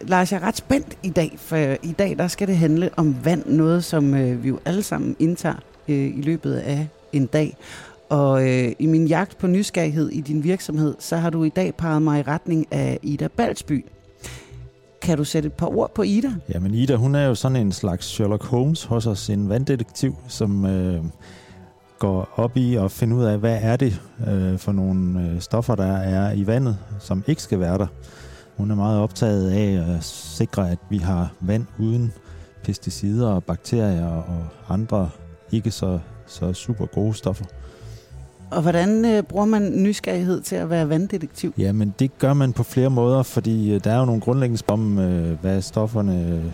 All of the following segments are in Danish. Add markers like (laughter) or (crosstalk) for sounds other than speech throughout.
Lars, jeg er ret spændt i dag, for i dag der skal det handle om vand, noget som øh, vi jo alle sammen indtager øh, i løbet af en dag. Og øh, i min jagt på nysgerrighed i din virksomhed, så har du i dag peget mig i retning af Ida Balsby. Kan du sætte et par ord på Ida? Jamen Ida, hun er jo sådan en slags Sherlock Holmes hos os, en vanddetektiv, som øh, går op i at finde ud af, hvad er det øh, for nogle øh, stoffer, der er i vandet, som ikke skal være der. Hun er meget optaget af at sikre, at vi har vand uden pesticider og bakterier og andre ikke så, så super gode stoffer. Og hvordan øh, bruger man nysgerrighed til at være vanddetektiv? Jamen, det gør man på flere måder, fordi øh, der er jo nogle grundlæggende spørgsmål om, øh, hvad stofferne øh,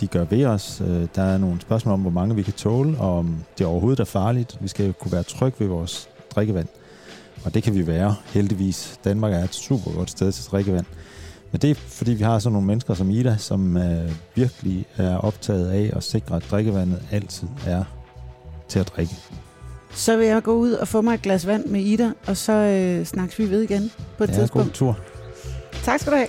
de gør ved os. Øh, der er nogle spørgsmål om, hvor mange vi kan tåle, og om det overhovedet er farligt. Vi skal jo kunne være trygge ved vores drikkevand. Og det kan vi være, heldigvis. Danmark er et super godt sted til drikkevand. Men det er, fordi vi har sådan nogle mennesker som Ida, som øh, virkelig er optaget af at sikre, at drikkevandet altid er til at drikke. Så vil jeg gå ud og få mig et glas vand med Ida, og så øh, snakkes vi ved igen på et ja, tidspunkt. god tur. Tak skal du have.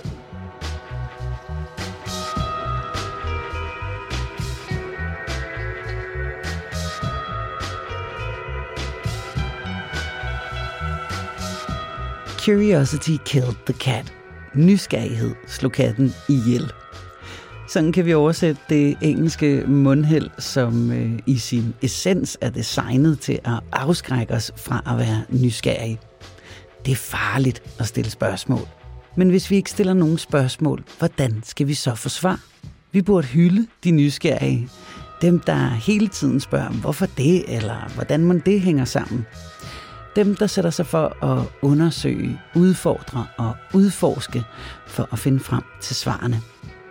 Curiosity killed the cat. Nysgerrighed slog katten ihjel. Sådan kan vi oversætte det engelske mundheld, som øh, i sin essens er designet til at afskrække os fra at være nysgerrige. Det er farligt at stille spørgsmål. Men hvis vi ikke stiller nogen spørgsmål, hvordan skal vi så få svar? Vi burde hylde de nysgerrige. Dem, der hele tiden spørger, hvorfor det, eller hvordan man det hænger sammen. Dem, der sætter sig for at undersøge, udfordre og udforske for at finde frem til svarene.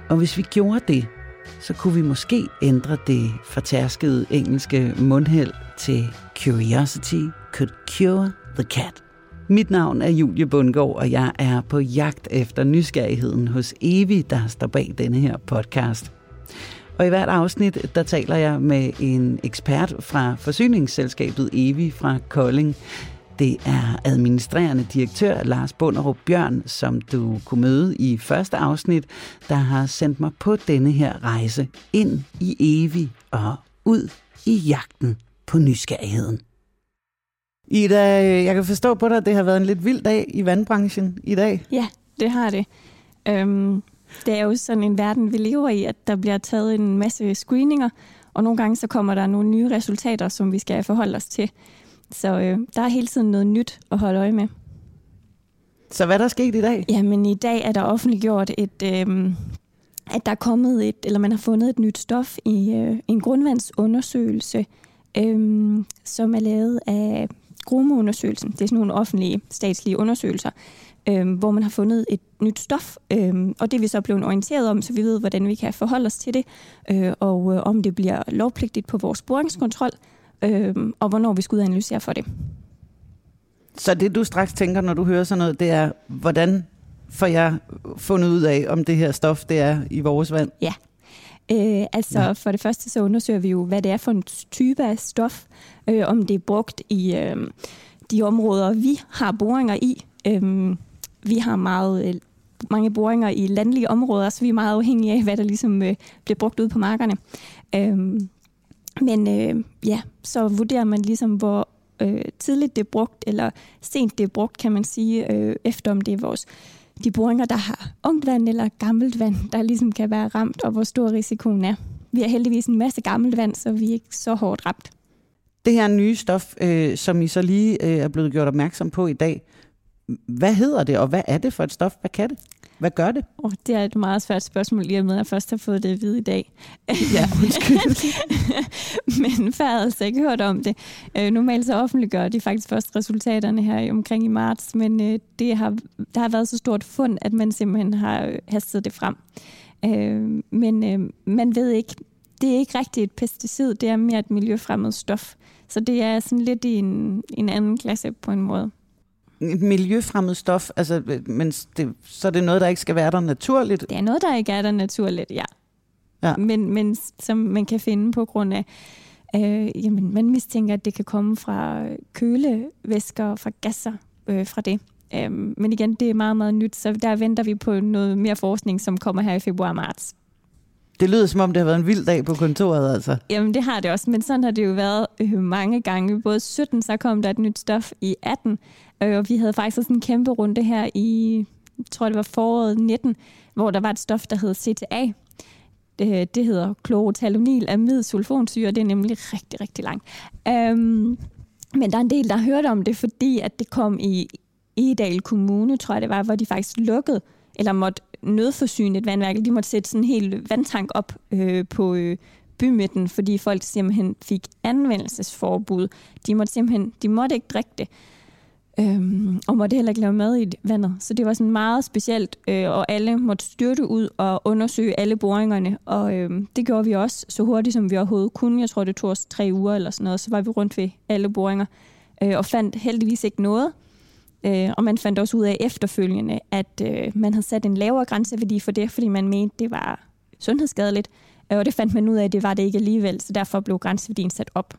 Og hvis vi gjorde det, så kunne vi måske ændre det fortærskede engelske mundheld til Curiosity could cure the cat. Mit navn er Julie Bundgaard, og jeg er på jagt efter nysgerrigheden hos Evi, der står bag denne her podcast. Og i hvert afsnit, der taler jeg med en ekspert fra forsyningsselskabet Evi fra Kolding. Det er administrerende direktør Lars Bunderup Bjørn, som du kunne møde i første afsnit, der har sendt mig på denne her rejse ind i evig og ud i jagten på nysgerrigheden. Ida, jeg kan forstå på dig, at det har været en lidt vild dag i vandbranchen i dag. Ja, det har det. Øhm, det er jo sådan en verden, vi lever i, at der bliver taget en masse screeninger, og nogle gange så kommer der nogle nye resultater, som vi skal forholde os til. Så øh, der er hele tiden noget nyt at holde øje med. Så hvad der er sket i dag? Jamen i dag er der offentliggjort et, øh, at der er kommet et, eller man har fundet et nyt stof i øh, en grundvandsundersøgelse, øh, som er lavet af Grumo-undersøgelsen. Det er sådan nogle offentlige statslige undersøgelser, øh, hvor man har fundet et nyt stof, øh, og det er vi så blevet orienteret om, så vi ved, hvordan vi kan forholde os til det, øh, og øh, om det bliver lovpligtigt på vores boringskontrol, øh, og hvornår vi skal ud og analysere for det. Så det du straks tænker, når du hører sådan noget, det er, hvordan får jeg fundet ud af, om det her stof det er i vores vand? Ja. Øh, altså ja. for det første så undersøger vi jo, hvad det er for en type af stof, øh, om det er brugt i øh, de områder, vi har boringer i. Øh, vi har meget, øh, mange boringer i landlige områder, så vi er meget afhængige af, hvad der ligesom øh, bliver brugt ud på markerne. Øh, men øh, ja, så vurderer man ligesom, hvor øh, tidligt det er brugt, eller sent det er brugt, kan man sige, øh, efter om det er vores de boringer, der har ungt vand eller gammelt vand, der ligesom kan være ramt, og hvor stor risikoen er. Vi har heldigvis en masse gammelt vand, så vi er ikke så hårdt ramt. Det her nye stof, øh, som I så lige øh, er blevet gjort opmærksom på i dag, hvad hedder det, og hvad er det for et stof? Hvad kan det? Hvad gør det? Oh, det er et meget svært spørgsmål, lige med at jeg først har fået det at vide i dag. Ja, undskyld. (laughs) Men før havde jeg ikke hørt om det. Øh, normalt så offentliggør de faktisk først resultaterne her omkring i marts, men øh, det har, der har været så stort fund, at man simpelthen har øh, hastet det frem. Øh, men øh, man ved ikke, det er ikke rigtigt et pesticid, det er mere et miljøfremmed stof. Så det er sådan lidt i en, en anden klasse på en måde miljøfremmed stof, altså, men det, så er det noget, der ikke skal være der naturligt? Det er noget, der ikke er der naturligt, ja. ja. Men, men som man kan finde på grund af, øh, jamen, man mistænker, at det kan komme fra kølevæsker, fra gasser øh, fra det. Øhm, men igen, det er meget, meget nyt, så der venter vi på noget mere forskning, som kommer her i februar-marts. Det lyder som om, det har været en vild dag på kontoret, altså. Jamen, det har det også, men sådan har det jo været øh, mange gange. Både 17, så kom der et nyt stof i 18, øh, og vi havde faktisk sådan en kæmpe runde her i, jeg tror det var foråret 19, hvor der var et stof, der hed CTA. Det, øh, det hedder klorotalonil amid sulfonsyre, det er nemlig rigtig, rigtig langt. Øhm, men der er en del, der har hørt om det, fordi at det kom i Edal Kommune, tror jeg det var, hvor de faktisk lukkede, eller måtte nødforsyne et vandværk. De måtte sætte sådan en hel vandtank op øh, på øh, bymidten, fordi folk simpelthen fik anvendelsesforbud. De måtte simpelthen de måtte ikke drikke det. Øhm, og måtte heller ikke lave mad i vandet. Så det var sådan meget specielt, øh, og alle måtte styrte ud og undersøge alle boringerne. Og øh, det gjorde vi også så hurtigt, som vi overhovedet kunne. Jeg tror, det tog os tre uger eller sådan noget. Så var vi rundt ved alle boringer øh, og fandt heldigvis ikke noget. Øh, og man fandt også ud af efterfølgende, at øh, man havde sat en lavere grænseværdi for det, fordi man mente, det var sundhedsskadeligt. Øh, og det fandt man ud af, at det var det ikke alligevel, så derfor blev grænseværdien sat op.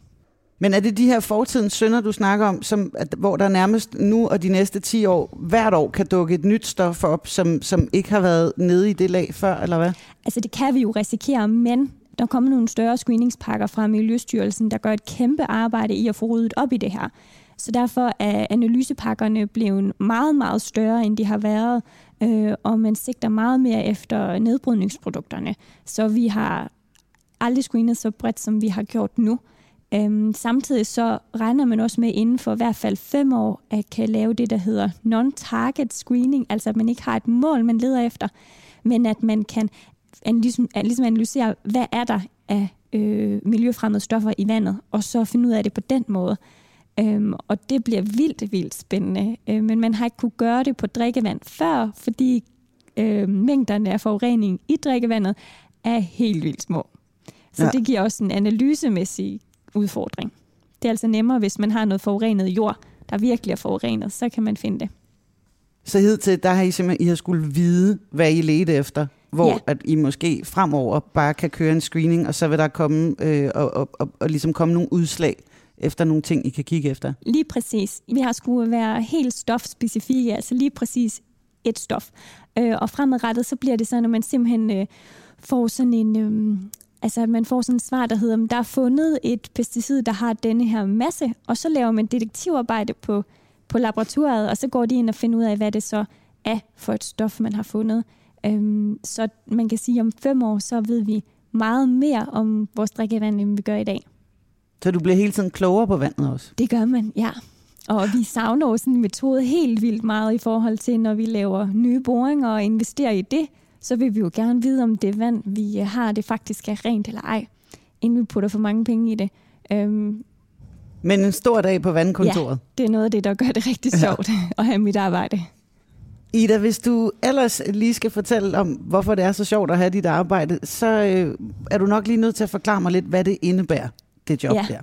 Men er det de her fortidens synder, du snakker om, som, at, hvor der nærmest nu og de næste 10 år, hvert år kan dukke et nyt stof op, som, som ikke har været nede i det lag før, eller hvad? Altså det kan vi jo risikere, men der kommer nogle større screeningspakker fra Miljøstyrelsen, der gør et kæmpe arbejde i at få ryddet op i det her. Så derfor er analysepakkerne blevet meget, meget større, end de har været, øh, og man sigter meget mere efter nedbrydningsprodukterne. Så vi har aldrig screenet så bredt, som vi har gjort nu. Øhm, samtidig så regner man også med inden for i hvert fald fem år at kan lave det, der hedder non-target screening, altså at man ikke har et mål, man leder efter, men at man kan ligesom, ligesom analysere, hvad er der af øh, miljøfremmede stoffer i vandet, og så finde ud af det på den måde. Øhm, og det bliver vildt, vildt spændende. Øh, men man har ikke kunne gøre det på drikkevand før, fordi øh, mængderne af forurening i drikkevandet er helt vildt små. Så ja. det giver også en analysemæssig udfordring. Det er altså nemmere, hvis man har noget forurenet jord, der virkelig er forurenet, så kan man finde det. Så hidtil, der har I simpelthen I har skulle vide, hvad I ledte efter, hvor ja. at I måske fremover bare kan køre en screening, og så vil der komme øh, og, og, og, og ligesom komme nogle udslag efter nogle ting, I kan kigge efter? Lige præcis. Vi har skulle være helt stofspecifikke, altså lige præcis et stof. Øh, og fremadrettet, så bliver det sådan, når man simpelthen øh, får sådan en... Øh, altså at man får sådan et svar, der hedder, der er fundet et pesticid, der har denne her masse, og så laver man detektivarbejde på, på laboratoriet, og så går de ind og finder ud af, hvad det så er for et stof, man har fundet. Øhm, så man kan sige, at om fem år, så ved vi meget mere om vores drikkevand, end vi gør i dag. Så du bliver hele tiden klogere på vandet også? Det gør man, ja. Og vi savner også en metode helt vildt meget i forhold til, når vi laver nye boringer og investerer i det, så vil vi jo gerne vide, om det vand, vi har, det faktisk er rent eller ej, inden vi putter for mange penge i det. Øhm, Men en stor dag på vandkontoret. Ja, det er noget af det, der gør det rigtig sjovt ja. at have mit arbejde. Ida, hvis du ellers lige skal fortælle om, hvorfor det er så sjovt at have dit arbejde, så øh, er du nok lige nødt til at forklare mig lidt, hvad det indebærer, det job ja. der.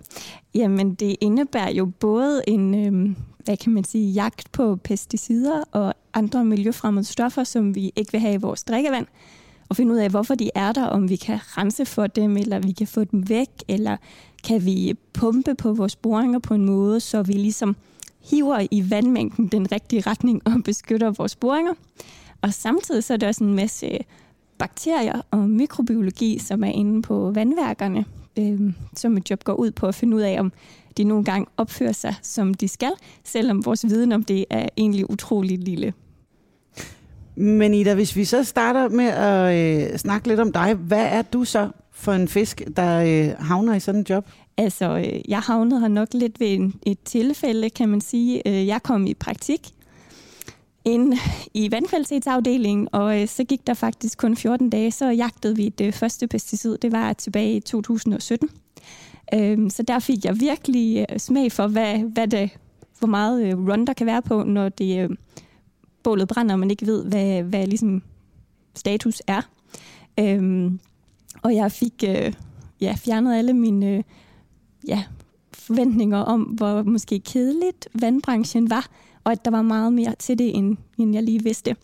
Jamen, det indebærer jo både en, øh, hvad kan man sige, jagt på pesticider og andre miljøfremmede stoffer, som vi ikke vil have i vores drikkevand, og finde ud af, hvorfor de er der, om vi kan rense for dem, eller vi kan få dem væk, eller kan vi pumpe på vores boringer på en måde, så vi ligesom hiver i vandmængden den rigtige retning og beskytter vores boringer. Og samtidig så er der også en masse bakterier og mikrobiologi, som er inde på vandværkerne, øh, som et job går ud på at finde ud af, om de nogle gange opfører sig, som de skal, selvom vores viden om det er egentlig utrolig lille. Men Ida, hvis vi så starter med at øh, snakke lidt om dig, hvad er du så for en fisk, der øh, havner i sådan en job? Altså, øh, jeg havnede her nok lidt ved en, et tilfælde, kan man sige. Øh, jeg kom i praktik ind i vandkvalitetsafdelingen, og øh, så gik der faktisk kun 14 dage, så jagtede vi det øh, første pesticid. Det var tilbage i 2017. Øh, så der fik jeg virkelig øh, smag for, hvad, hvad det, hvor meget øh, run der kan være på, når det øh, bålet brænder, og man ikke ved, hvad, hvad ligesom status er. Øh, og jeg fik øh, ja, fjernet alle mine øh, ja, forventninger om, hvor måske kedeligt vandbranchen var, og at der var meget mere til det, end, end jeg lige vidste.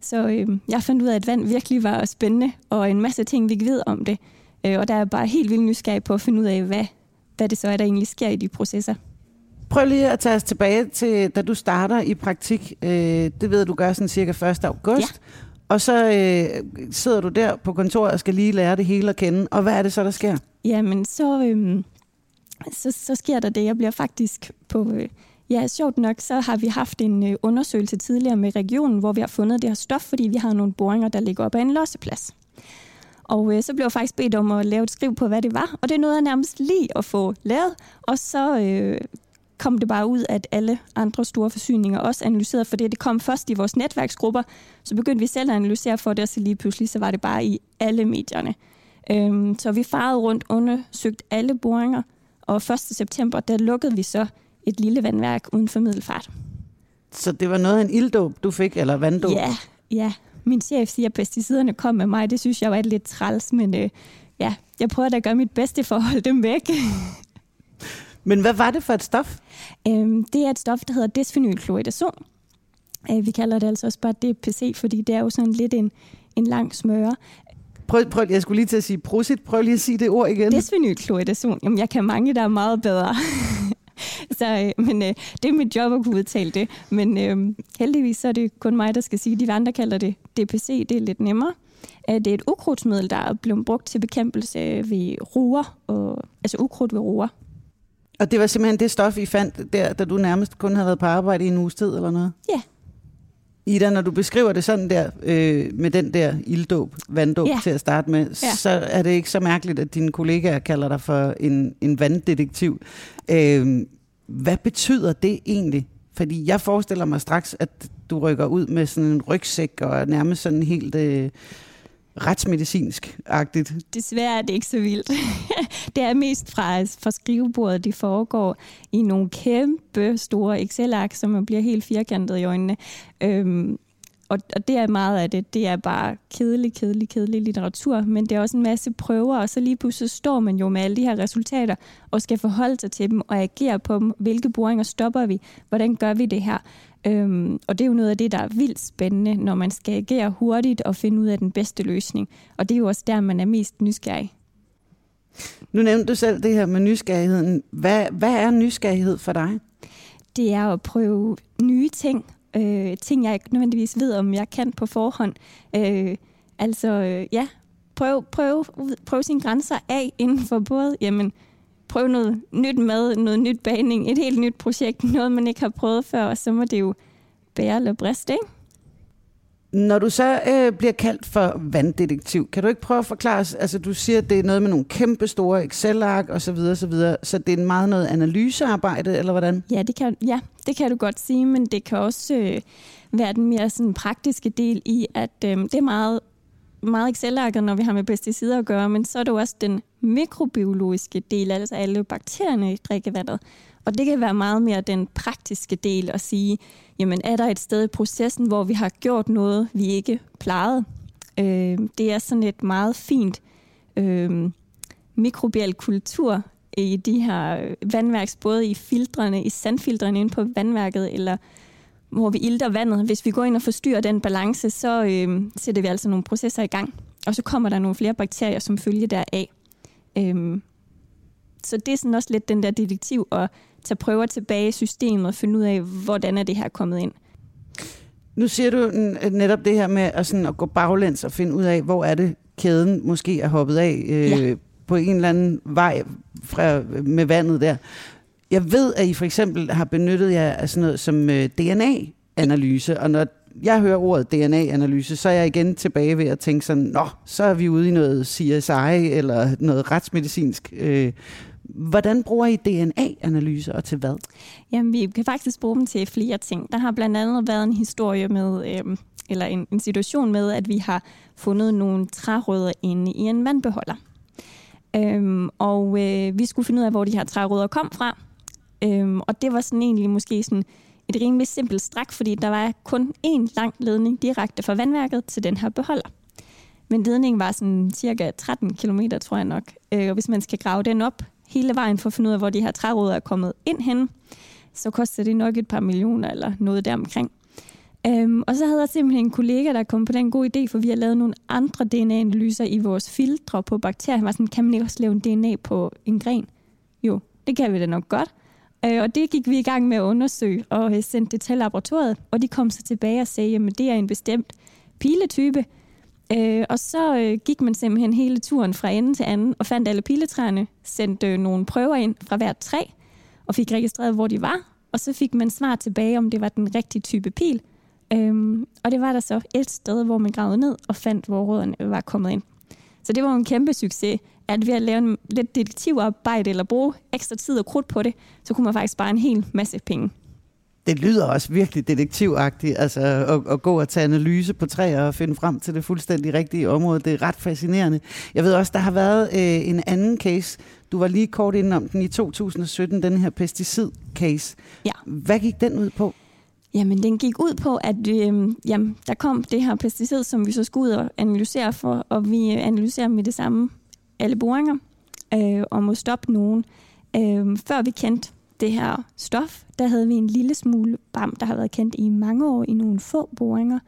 Så øh, jeg fandt ud af, at vand virkelig var spændende, og en masse ting, vi ikke ved om det. Øh, og der er bare helt vildt nysgerrig på at finde ud af, hvad, hvad det så er, der egentlig sker i de processer. Prøv lige at tage os tilbage til, da du starter i praktik. Øh, det ved du gør sådan cirka 1. august. Ja. Og så øh, sidder du der på kontoret og skal lige lære det hele at kende. Og hvad er det så, der sker? Jamen, så, øhm, så, så sker der det. Jeg bliver faktisk på... Øh, ja, sjovt nok, så har vi haft en øh, undersøgelse tidligere med regionen, hvor vi har fundet det her stof, fordi vi har nogle boringer, der ligger op ad en losseplads. Og øh, så blev jeg faktisk bedt om at lave et skriv på, hvad det var, og det er noget, jeg nærmest lige at få lavet. Og så øh, kom det bare ud, at alle andre store forsyninger også analyserede, for det, det kom først i vores netværksgrupper, så begyndte vi selv at analysere for det, og så lige pludselig så var det bare i alle medierne. Øhm, så vi farede rundt, undersøgt alle boringer, og 1. september, der lukkede vi så et lille vandværk uden for middelfart. Så det var noget af en ilddåb, du fik, eller vanddåb? Ja, ja. Min chef siger, at pesticiderne kom med mig. Det synes jeg var et lidt træls, men øh, ja, jeg prøver at gøre mit bedste for at holde dem væk. (laughs) Men hvad var det for et stof? Øhm, det er et stof, der hedder desfenylchloridazon. Øh, vi kalder det altså også bare DPC, fordi det er jo sådan lidt en, en lang smøre. Prøv, prøv, jeg skulle lige til at sige prosit. Prøv lige at sige det ord igen. Desfenylchloridazon. Jamen, jeg kan mange, der er meget bedre. (laughs) (laughs) så, øh, men øh, det er mit job at kunne udtale det. Men øh, heldigvis så er det kun mig, der skal sige, de andre kalder det DPC. Det er lidt nemmere. Øh, det er et ukrudtsmiddel, der er blevet brugt til bekæmpelse ved roer, og, altså ukrudt ved roer. Og det var simpelthen det stof, I fandt der, da du nærmest kun havde været på arbejde i en uges tid, eller noget? Ja. Ida, når du beskriver det sådan der, øh, med den der ilddåb, vanddåb ja. til at starte med, ja. så er det ikke så mærkeligt, at dine kollegaer kalder dig for en, en vanddetektiv. Øh, hvad betyder det egentlig? Fordi jeg forestiller mig straks, at du rykker ud med sådan en rygsæk og nærmest sådan helt... Øh, retsmedicinsk-agtigt. Desværre er det ikke så vildt. (laughs) det er mest fra, fra skrivebordet, de foregår i nogle kæmpe store Excel-ark, som man bliver helt firkantet i øjnene. Øhm, og, og det er meget af det. Det er bare kedelig, kedelig, kedelig litteratur, men det er også en masse prøver, og så lige pludselig står man jo med alle de her resultater, og skal forholde sig til dem og agere på dem. Hvilke boringer stopper vi? Hvordan gør vi det her? Øhm, og det er jo noget af det, der er vildt spændende, når man skal agere hurtigt og finde ud af den bedste løsning. Og det er jo også der, man er mest nysgerrig. Nu nævnte du selv det her med nysgerrigheden. Hvad, hvad er nysgerrighed for dig? Det er at prøve nye ting. Øh, ting, jeg ikke nødvendigvis ved, om jeg kan på forhånd. Øh, altså, øh, ja, prøv, prøv, prøv sine grænser af inden for både, jamen, prøv noget nyt mad, noget nyt baning, et helt nyt projekt, noget man ikke har prøvet før, og så må det jo bære eller briste, ikke? Når du så øh, bliver kaldt for vanddetektiv, kan du ikke prøve at forklare os, altså du siger, at det er noget med nogle kæmpe store Excel-ark og så videre, så videre, så det er meget noget analysearbejde, eller hvordan? Ja, det kan, ja, det kan du godt sige, men det kan også øh, være den mere sådan, praktiske del i, at øh, det er meget meget excel når vi har med pesticider at gøre, men så er det jo også den mikrobiologiske del, altså alle bakterierne i drikkevandet. Og det kan være meget mere den praktiske del at sige, jamen er der et sted i processen, hvor vi har gjort noget, vi ikke plejede? Øh, det er sådan et meget fint øh, mikrobiel kultur i de her vandværks, både i filtrene, i sandfiltrene inde på vandværket, eller hvor vi ilter vandet. Hvis vi går ind og forstyrrer den balance, så øh, sætter vi altså nogle processer i gang. Og så kommer der nogle flere bakterier, som følger deraf. Øh, så det er sådan også lidt den der detektiv at tage prøver tilbage i systemet og finde ud af, hvordan er det her kommet ind. Nu siger du netop det her med at, sådan at gå baglæns og finde ud af, hvor er det kæden måske er hoppet af øh, ja. på en eller anden vej fra, med vandet der. Jeg ved, at I for eksempel har benyttet jer af sådan noget som øh, DNA-analyse, og når jeg hører ordet DNA-analyse, så er jeg igen tilbage ved at tænke sådan, nå, så er vi ude i noget CSI eller noget retsmedicinsk. Øh, hvordan bruger I DNA-analyser og til hvad? Jamen, vi kan faktisk bruge dem til flere ting. Der har blandt andet været en historie med, øh, eller en, en situation med, at vi har fundet nogle trærødder inde i en vandbeholder. Øhm, og øh, vi skulle finde ud af, hvor de her trærødder kom fra. Øhm, og det var sådan egentlig måske sådan et rimelig simpelt stræk, fordi der var kun én lang ledning direkte fra vandværket til den her beholder. Men ledningen var sådan cirka 13 km, tror jeg nok. Øh, og hvis man skal grave den op hele vejen for at finde ud af, hvor de her træråder er kommet ind hen, så koster det nok et par millioner eller noget deromkring. Øhm, og så havde jeg simpelthen en kollega, der kom på den gode idé, for vi har lavet nogle andre DNA-analyser i vores filtre på bakterier. Han var sådan, kan man ikke også lave en DNA på en gren? Jo, det kan vi da nok godt. Øh, og det gik vi i gang med at undersøge og øh, sendte det til laboratoriet, og de kom så tilbage og sagde, at det er en bestemt piletype. Øh, og så øh, gik man simpelthen hele turen fra ende til anden og fandt alle piletræerne, sendte nogle prøver ind fra hvert træ og fik registreret, hvor de var. Og så fik man svar tilbage, om det var den rigtige type pil. Øhm, og det var der så et sted, hvor man gravede ned og fandt, hvor rødderne var kommet ind. Så det var en kæmpe succes, at ved at lave en lidt detektivarbejde eller bruge ekstra tid og krudt på det, så kunne man faktisk spare en hel masse penge. Det lyder også virkelig detektivagtigt, altså at, at gå og tage analyse på træer og finde frem til det fuldstændig rigtige område. Det er ret fascinerende. Jeg ved også, der har været øh, en anden case. Du var lige kort inde om den i 2017, den her pesticid-case. Ja. Hvad gik den ud på? Jamen, den gik ud på, at øh, jamen, der kom det her pesticid, som vi så skulle ud og analysere for, og vi øh, analyserer med det samme alle boringer, øh, og må stoppe nogen. Øh, før vi kendte det her stof, der havde vi en lille smule bam, der har været kendt i mange år i nogle få boringer.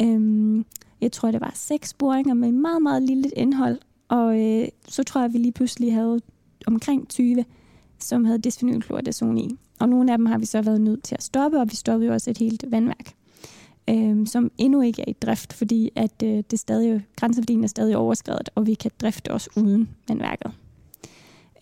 Øh, jeg tror, det var seks boringer med meget, meget lille indhold, og øh, så tror jeg, at vi lige pludselig havde omkring 20, som havde desphenylchloridazon i. Og nogle af dem har vi så været nødt til at stoppe, og vi stoppede jo også et helt vandværk, øh, som endnu ikke er i drift, fordi at øh, det stadig, grænseværdien er stadig overskrevet, og vi kan drifte os uden vandværket.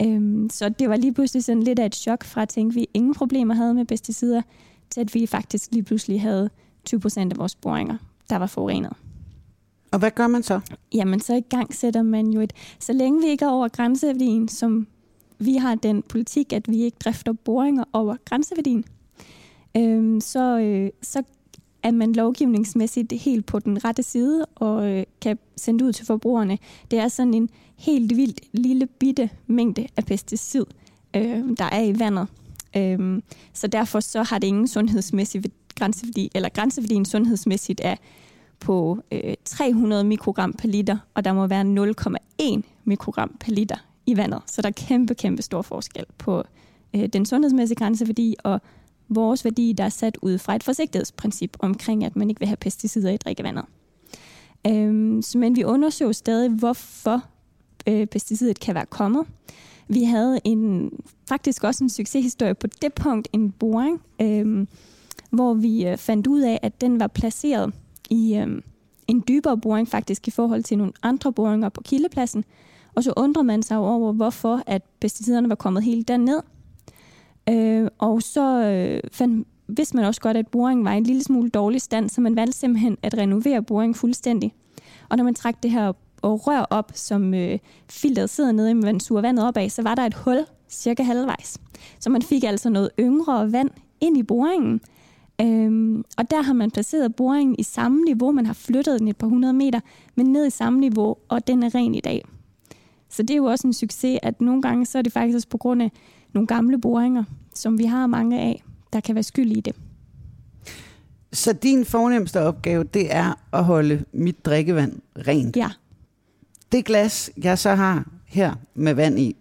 Øh, så det var lige pludselig sådan lidt af et chok fra at tænke, at vi ingen problemer havde med pesticider, til at vi faktisk lige pludselig havde 20 procent af vores boringer, der var forurenet. Og hvad gør man så? Jamen, så i gang sætter man jo et... Så længe vi ikke er over grænseværdien, som vi har den politik, at vi ikke drifter boringer over grænseværdien, øh, så, øh, så er man lovgivningsmæssigt helt på den rette side og øh, kan sende ud til forbrugerne. Det er sådan en helt vildt lille bitte mængde af pesticid, øh, der er i vandet. Øh, så derfor så har det ingen sundhedsmæssig grænseværdi, eller grænseværdien sundhedsmæssigt er på øh, 300 mikrogram per liter, og der må være 0,1 mikrogram per liter i vandet. Så der er kæmpe, kæmpe stor forskel på øh, den sundhedsmæssige grænseværdi og vores værdi, der er sat ud fra et forsigtighedsprincip omkring, at man ikke vil have pesticider i drikkevandet. Øhm, men vi undersøger stadig, hvorfor øh, pesticidet kan være kommet. Vi havde en, faktisk også en succeshistorie på det punkt, en boring, øh, hvor vi øh, fandt ud af, at den var placeret i øh, en dybere boring faktisk i forhold til nogle andre boringer på kildepladsen, og så undrer man sig over, hvorfor at pesticiderne var kommet helt derned. Øh, og så øh, fandt, vidste man også godt, at boringen var en lille smule dårlig stand, så man valgte simpelthen at renovere boringen fuldstændig. Og når man trak det her og rør op, som øh, filteret sidder nede, men man suger vandet op af, så var der et hul cirka halvvejs. Så man fik altså noget yngre vand ind i boringen. Øhm, og der har man placeret boringen i samme niveau. Man har flyttet den et par hundrede meter, men ned i samme niveau, og den er ren i dag. Så det er jo også en succes, at nogle gange så er det faktisk også på grund af nogle gamle boringer, som vi har mange af, der kan være skyld i det. Så din fornemmeste opgave, det er at holde mit drikkevand rent? Ja. Det glas, jeg så har her med vand i,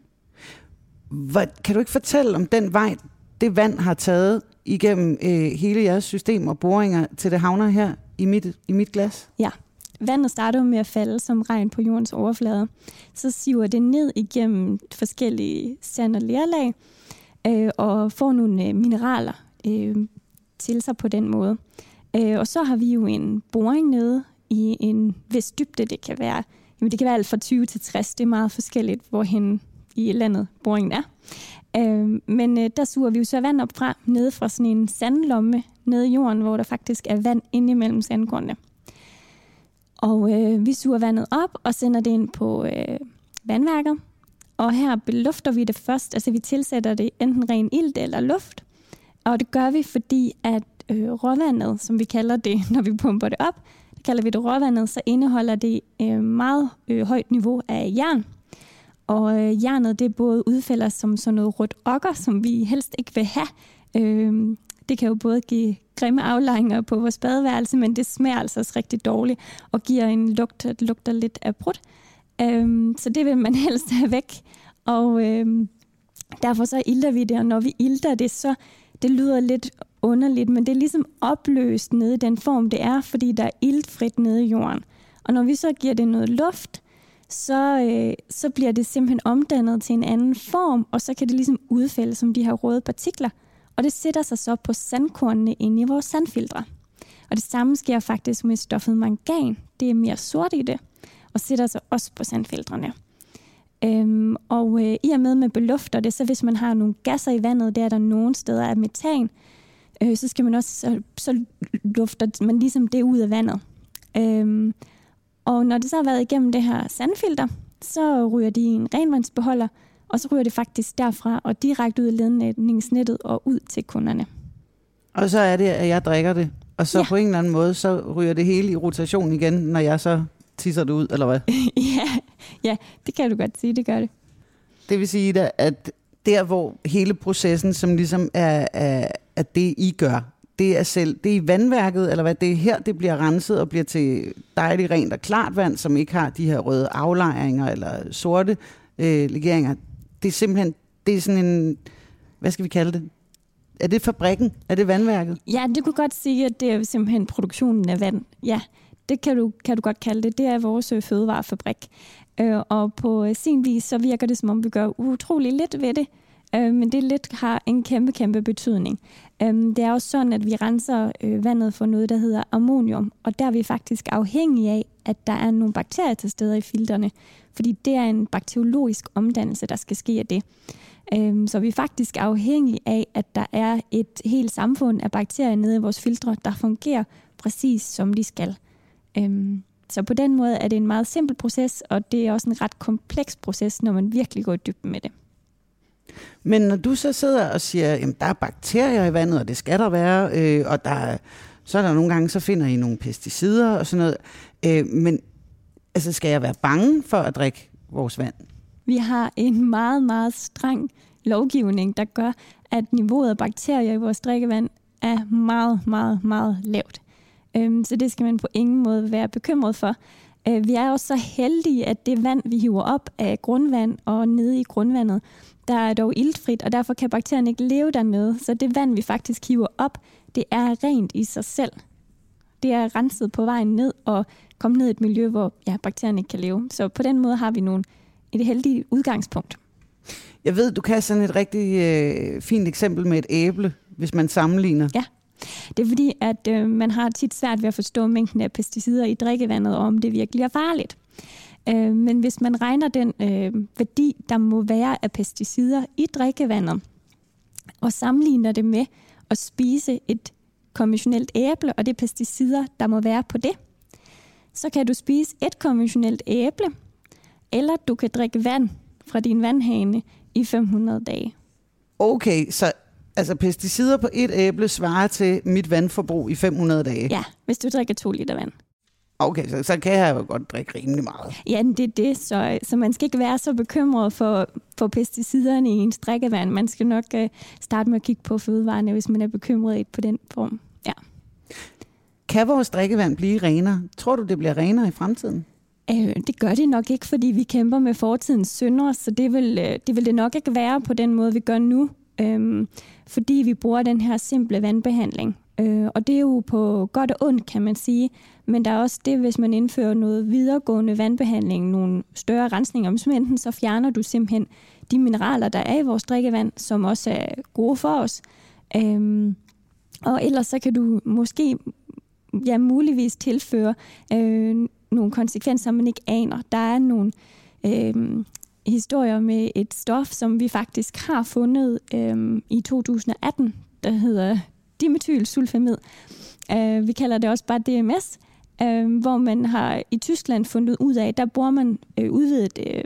hvad, kan du ikke fortælle om den vej, det vand har taget igennem øh, hele jeres system og boringer, til det havner her i mit, i mit glas? Ja. Vandet starter med at falde som regn på jordens overflade. Så siver det ned igennem forskellige sand- og lerlag øh, og får nogle øh, mineraler øh, til sig på den måde. Øh, og så har vi jo en boring nede i en vis dybde. Det kan være, jamen det kan være alt fra 20 til 60. Det er meget forskelligt, hvorhen i landet boringen er. Øh, men øh, der suger vi jo så vand op fra, nede fra sådan en sandlomme nede i jorden, hvor der faktisk er vand inde imellem sandkornene. Og øh, vi suger vandet op og sender det ind på øh, vandværket. Og her belufter vi det først, altså vi tilsætter det enten ren ilt eller luft. Og det gør vi, fordi at øh, råvandet, som vi kalder det, (laughs) når vi pumper det op, det kalder vi det råvandet, så indeholder det øh, meget øh, højt niveau af jern. Og øh, jernet det både udfælder som sådan noget rødt okker, som vi helst ikke vil have. Øh, det kan jo både give grimme aflejringer på vores badeværelse, men det smager altså også rigtig dårligt og giver en lugt, der lugter lidt af brudt. Øhm, så det vil man (laughs) helst have væk. Og øhm, derfor så ilter vi det, og når vi ilter det, så det lyder lidt underligt, men det er ligesom opløst nede i den form, det er, fordi der er iltfrit nede i jorden. Og når vi så giver det noget luft, så, øh, så bliver det simpelthen omdannet til en anden form, og så kan det ligesom udfælde som de her røde partikler, og det sætter sig så på sandkornene inde i vores sandfiltre. Og det samme sker faktisk med stoffet mangan. Det er mere sort i det, og sætter sig også på sandfiltrene. Øhm, og øh, i og med, med belufter det, så hvis man har nogle gasser i vandet, der er der nogle steder af metan, øh, så skal man også, så, så lufter man ligesom det ud af vandet. Øhm, og når det så har været igennem det her sandfilter, så ryger de i en renvandsbeholder, og så ryger det faktisk derfra og direkte ud i ledningsnettet og ud til kunderne. Og så er det, at jeg drikker det, og så Ja. på en eller anden måde, så ryger det hele i rotation igen, når jeg så tisser det ud, eller hvad? (laughs) ja, ja, det kan du godt sige, det gør det. Det vil sige, at der, hvor hele processen, som ligesom er, er, er det, I gør, det er selv, det er i vandværket, eller hvad, det er her, det bliver renset og bliver til dejligt rent og klart vand, som ikke har de her røde aflejringer eller sorte øh, legeringer. Det er simpelthen, det er sådan en, hvad skal vi kalde det? Er det fabrikken? Er det vandværket? Ja, det kunne godt sige, at det er simpelthen produktionen af vand. Ja, det kan du, kan du godt kalde det. Det er vores øh, fødevarefabrik. Øh, og på øh, sin vis, så virker det, som om vi gør utrolig lidt ved det. Øh, men det lidt har en kæmpe, kæmpe betydning. Øhm, det er også sådan, at vi renser øh, vandet for noget, der hedder ammonium. Og der er vi faktisk afhængige af, at der er nogle bakterier til stede i filterne. Fordi det er en bakteriologisk omdannelse, der skal ske af det. Øhm, Så vi er faktisk afhængige af, at der er et helt samfund af bakterier nede i vores filtre, der fungerer præcis som de skal. Øhm, Så på den måde er det en meget simpel proces, og det er også en ret kompleks proces, når man virkelig går i dybden med det. Men når du så sidder og siger, at der er bakterier i vandet, og det skal der være, øh, og der er, så er der nogle gange, så finder I nogle pesticider og sådan noget. Øh, men altså, skal jeg være bange for at drikke vores vand? Vi har en meget, meget streng lovgivning, der gør, at niveauet af bakterier i vores drikkevand er meget, meget, meget lavt. Øhm, så det skal man på ingen måde være bekymret for. Øh, vi er også så heldige, at det vand, vi hiver op af grundvand og nede i grundvandet, der er dog iltfrit, og derfor kan bakterierne ikke leve dernede. Så det vand, vi faktisk hiver op, det er rent i sig selv. Det er renset på vejen ned og kommet ned i et miljø, hvor ja, bakterierne ikke kan leve. Så på den måde har vi nogle, et heldigt udgangspunkt. Jeg ved, du kan sådan et rigtig øh, fint eksempel med et æble, hvis man sammenligner. Ja. Det er fordi, at øh, man har tit svært ved at forstå mængden af pesticider i drikkevandet, og om det virkelig er farligt. Øh, men hvis man regner den øh, værdi, der må være af pesticider i drikkevandet, og sammenligner det med at spise et konventionelt æble, og det pesticider, der må være på det, så kan du spise et konventionelt æble, eller du kan drikke vand fra din vandhane i 500 dage. Okay, så altså pesticider på et æble svarer til mit vandforbrug i 500 dage. Ja, hvis du drikker 2 liter vand. Okay, så, så kan jeg jo godt drikke rimelig meget. Ja, det er det, så, så man skal ikke være så bekymret for, for pesticiderne i ens drikkevand. Man skal nok uh, starte med at kigge på fødevarene, hvis man er bekymret på den form. Ja. Kan vores drikkevand blive renere? Tror du, det bliver renere i fremtiden? Øh, det gør det nok ikke, fordi vi kæmper med fortidens synder, så det vil, øh, det vil det nok ikke være på den måde, vi gør nu, øhm, fordi vi bruger den her simple vandbehandling. Øh, og det er jo på godt og ondt, kan man sige. Men der er også det, hvis man indfører noget videregående vandbehandling, nogle større rensninger, om enten så fjerner du simpelthen de mineraler, der er i vores drikkevand, som også er gode for os. Øhm, og ellers så kan du måske ja, muligvis tilføre øh, nogle konsekvenser, man ikke aner. Der er nogle øh, historier med et stof, som vi faktisk har fundet øh, i 2018, der hedder dimethylsulfamid. Øh, vi kalder det også bare DMS, øh, hvor man har i Tyskland fundet ud af, der bruger man øh, udvidet øh,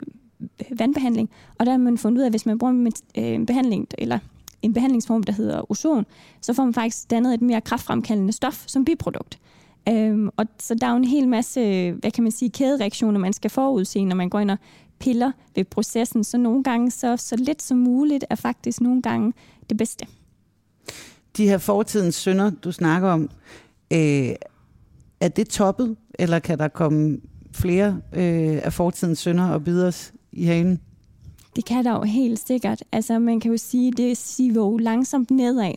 vandbehandling, og der har man fundet ud af, at hvis man bruger med, øh, en behandling, eller en behandlingsform, der hedder ozon, så får man faktisk dannet et mere kraftfremkaldende stof som biprodukt. Øhm, og så der er jo en hel masse, hvad kan man sige, kædereaktioner, man skal forudse, når man går ind og piller ved processen. Så nogle gange, så, så lidt som muligt, er faktisk nogle gange det bedste. De her fortidens synder, du snakker om, øh, er det toppet, eller kan der komme flere øh, af fortidens synder og bide os i hanen? Det kan der jo helt sikkert. Altså man kan jo sige, det siver jo langsomt nedad.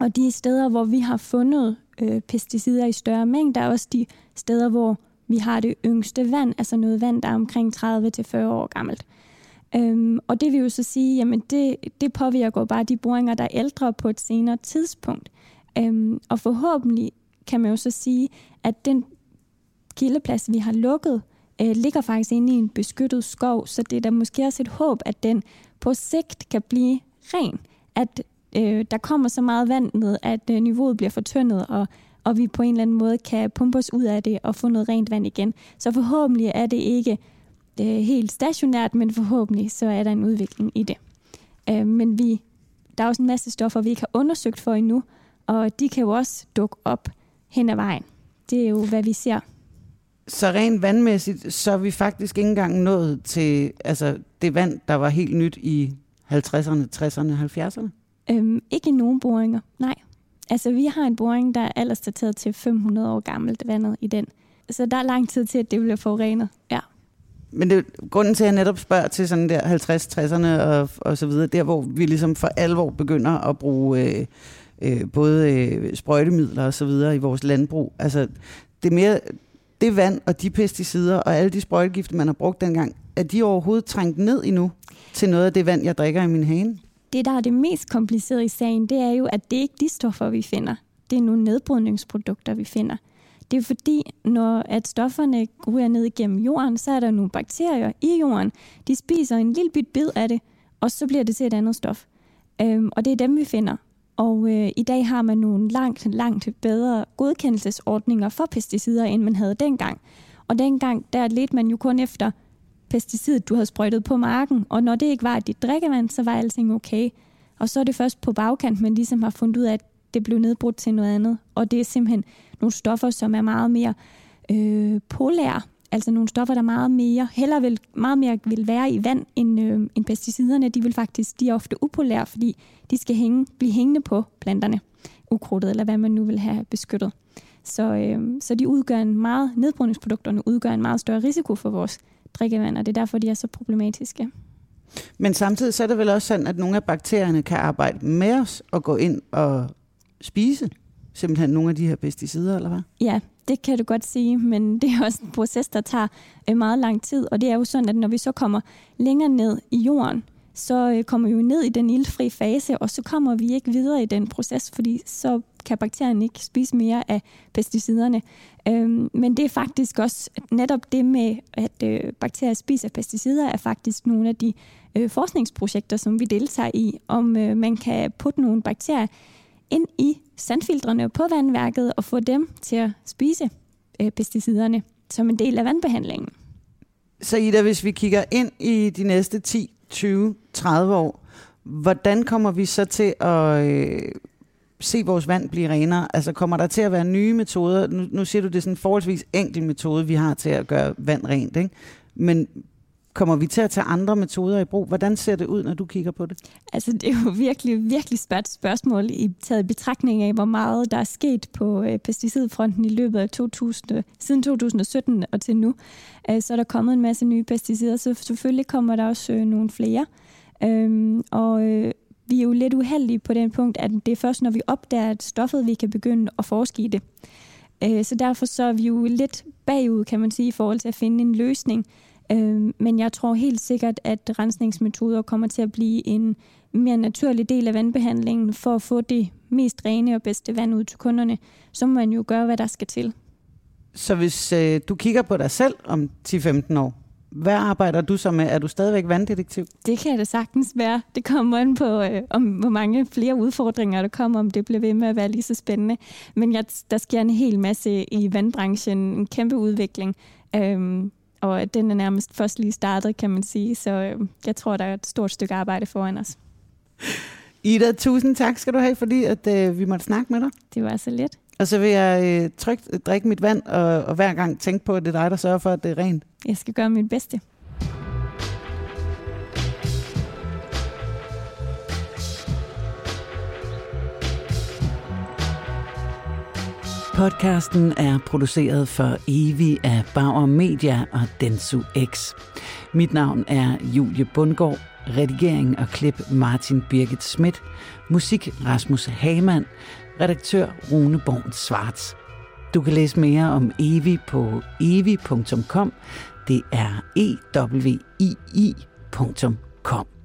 Og de steder, hvor vi har fundet øh, pesticider i større mængder, er også de steder, hvor vi har det yngste vand, altså noget vand, der er omkring 30-40 år gammelt. Øhm, og det vil jo så sige, jamen det, det påvirker bare de boringer, der er ældre på et senere tidspunkt. Øhm, og forhåbentlig kan man jo så sige, at den kildeplads, vi har lukket, øh, ligger faktisk inde i en beskyttet skov, så det er da måske også et håb, at den på sigt kan blive ren. At øh, der kommer så meget vand ned, at øh, niveauet bliver fortyndet, og, og vi på en eller anden måde kan pumpe os ud af det og få noget rent vand igen. Så forhåbentlig er det ikke øh, helt stationært, men forhåbentlig så er der en udvikling i det. Øh, men vi, der er også en masse stoffer, vi ikke har undersøgt for endnu, og de kan jo også dukke op hen ad vejen. Det er jo, hvad vi ser. Så rent vandmæssigt, så er vi faktisk ikke engang nået til altså, det vand, der var helt nyt i 50'erne, 60'erne, 70'erne? Øhm, ikke i nogen boringer, nej. Altså, vi har en boring, der er aldersdateret til 500 år gammelt vandet i den. Så der er lang tid til, at det bliver forurenet, ja. Men det grunden til, at jeg netop spørger til sådan der 50-60'erne og, og så videre, der hvor vi ligesom for alvor begynder at bruge øh, øh, både øh, sprøjtemidler og så videre i vores landbrug. Altså, det er mere det vand og de pesticider og alle de sprøjtegifte, man har brugt dengang, er de overhovedet trængt ned endnu til noget af det vand, jeg drikker i min hane? Det, der er det mest komplicerede i sagen, det er jo, at det ikke er de stoffer, vi finder. Det er nogle nedbrydningsprodukter, vi finder. Det er fordi, når at stofferne ryger ned igennem jorden, så er der nogle bakterier i jorden. De spiser en lille bit bid af det, og så bliver det til et andet stof. Øhm, og det er dem, vi finder. Og øh, i dag har man nogle langt, langt bedre godkendelsesordninger for pesticider, end man havde dengang. Og dengang, der ledte man jo kun efter pesticidet, du havde sprøjtet på marken. Og når det ikke var dit drikkevand, så var alting okay. Og så er det først på bagkant, man ligesom har fundet ud af, at det blev nedbrudt til noget andet. Og det er simpelthen nogle stoffer, som er meget mere øh, polære. Altså nogle stoffer, der meget mere, heller vil, meget mere vil være i vand end, øh, end pesticiderne. De vil faktisk, de er ofte upolære, fordi de skal hænge, blive hængende på planterne, ukrudtet eller hvad man nu vil have beskyttet. Så, øh, så de udgør en meget, nedbrydningsprodukterne udgør en meget større risiko for vores drikkevand, og det er derfor, de er så problematiske. Men samtidig så er det vel også sådan, at nogle af bakterierne kan arbejde med os og gå ind og spise simpelthen nogle af de her pesticider, eller hvad? Ja, det kan du godt sige, men det er også en proces, der tager øh, meget lang tid, og det er jo sådan, at når vi så kommer længere ned i jorden, så øh, kommer vi jo ned i den ildfri fase, og så kommer vi ikke videre i den proces, fordi så kan bakterien ikke spise mere af pesticiderne. Øhm, men det er faktisk også netop det med, at øh, bakterier spiser pesticider, er faktisk nogle af de øh, forskningsprojekter, som vi deltager i, om man kan putte nogle bakterier ind i sandfiltrene på vandværket og få dem til at spise øh, pesticiderne som en del af vandbehandlingen. Så Ida, hvis vi kigger ind i de næste 10, 20, 30 år, hvordan kommer vi så til at øh, se vores vand blive renere? Altså kommer der til at være nye metoder? Nu, nu siger du, det er sådan en forholdsvis enkel metode, vi har til at gøre vand rent. Ikke? Men Kommer vi til at tage andre metoder i brug? Hvordan ser det ud, når du kigger på det? Altså, det er jo virkelig, virkelig spørgt spørgsmål i taget betragtning af, hvor meget der er sket på øh, pesticidfronten i løbet af 2000, siden 2017 og til nu. Øh, så er der kommet en masse nye pesticider, så selvfølgelig kommer der også øh, nogle flere. Øhm, og øh, vi er jo lidt uheldige på den punkt, at det er først, når vi opdager at stoffet, vi kan begynde at forske i det. Øh, så derfor så er vi jo lidt bagud, kan man sige, i forhold til at finde en løsning, Øh, men jeg tror helt sikkert, at rensningsmetoder kommer til at blive en mere naturlig del af vandbehandlingen for at få det mest rene og bedste vand ud til kunderne. Så må man jo gøre, hvad der skal til. Så hvis øh, du kigger på dig selv om 10-15 år, hvad arbejder du så med? Er du stadigvæk vanddetektiv? Det kan det sagtens være. Det kommer an på, øh, om hvor mange flere udfordringer der kommer, om det bliver ved med at være lige så spændende. Men jeg, der sker en hel masse i vandbranchen, en kæmpe udvikling. Øhm, og den er nærmest først lige startet, kan man sige. Så øh, jeg tror, der er et stort stykke arbejde foran os. Ida, tusind tak skal du have, fordi at, øh, vi måtte snakke med dig. Det var så let. Og så vil jeg øh, trygt drikke mit vand, og, og hver gang tænke på, at det er dig, der sørger for, at det er rent. Jeg skal gøre mit bedste. Podcasten er produceret for Evi af Bauer Media og Densu X. Mit navn er Julie Bundgaard. Redigering og klip Martin Birgit Schmidt. Musik Rasmus Hamann. Redaktør Rune Born Svarts. Du kan læse mere om Evi på evi.com. Det er e w i i.com.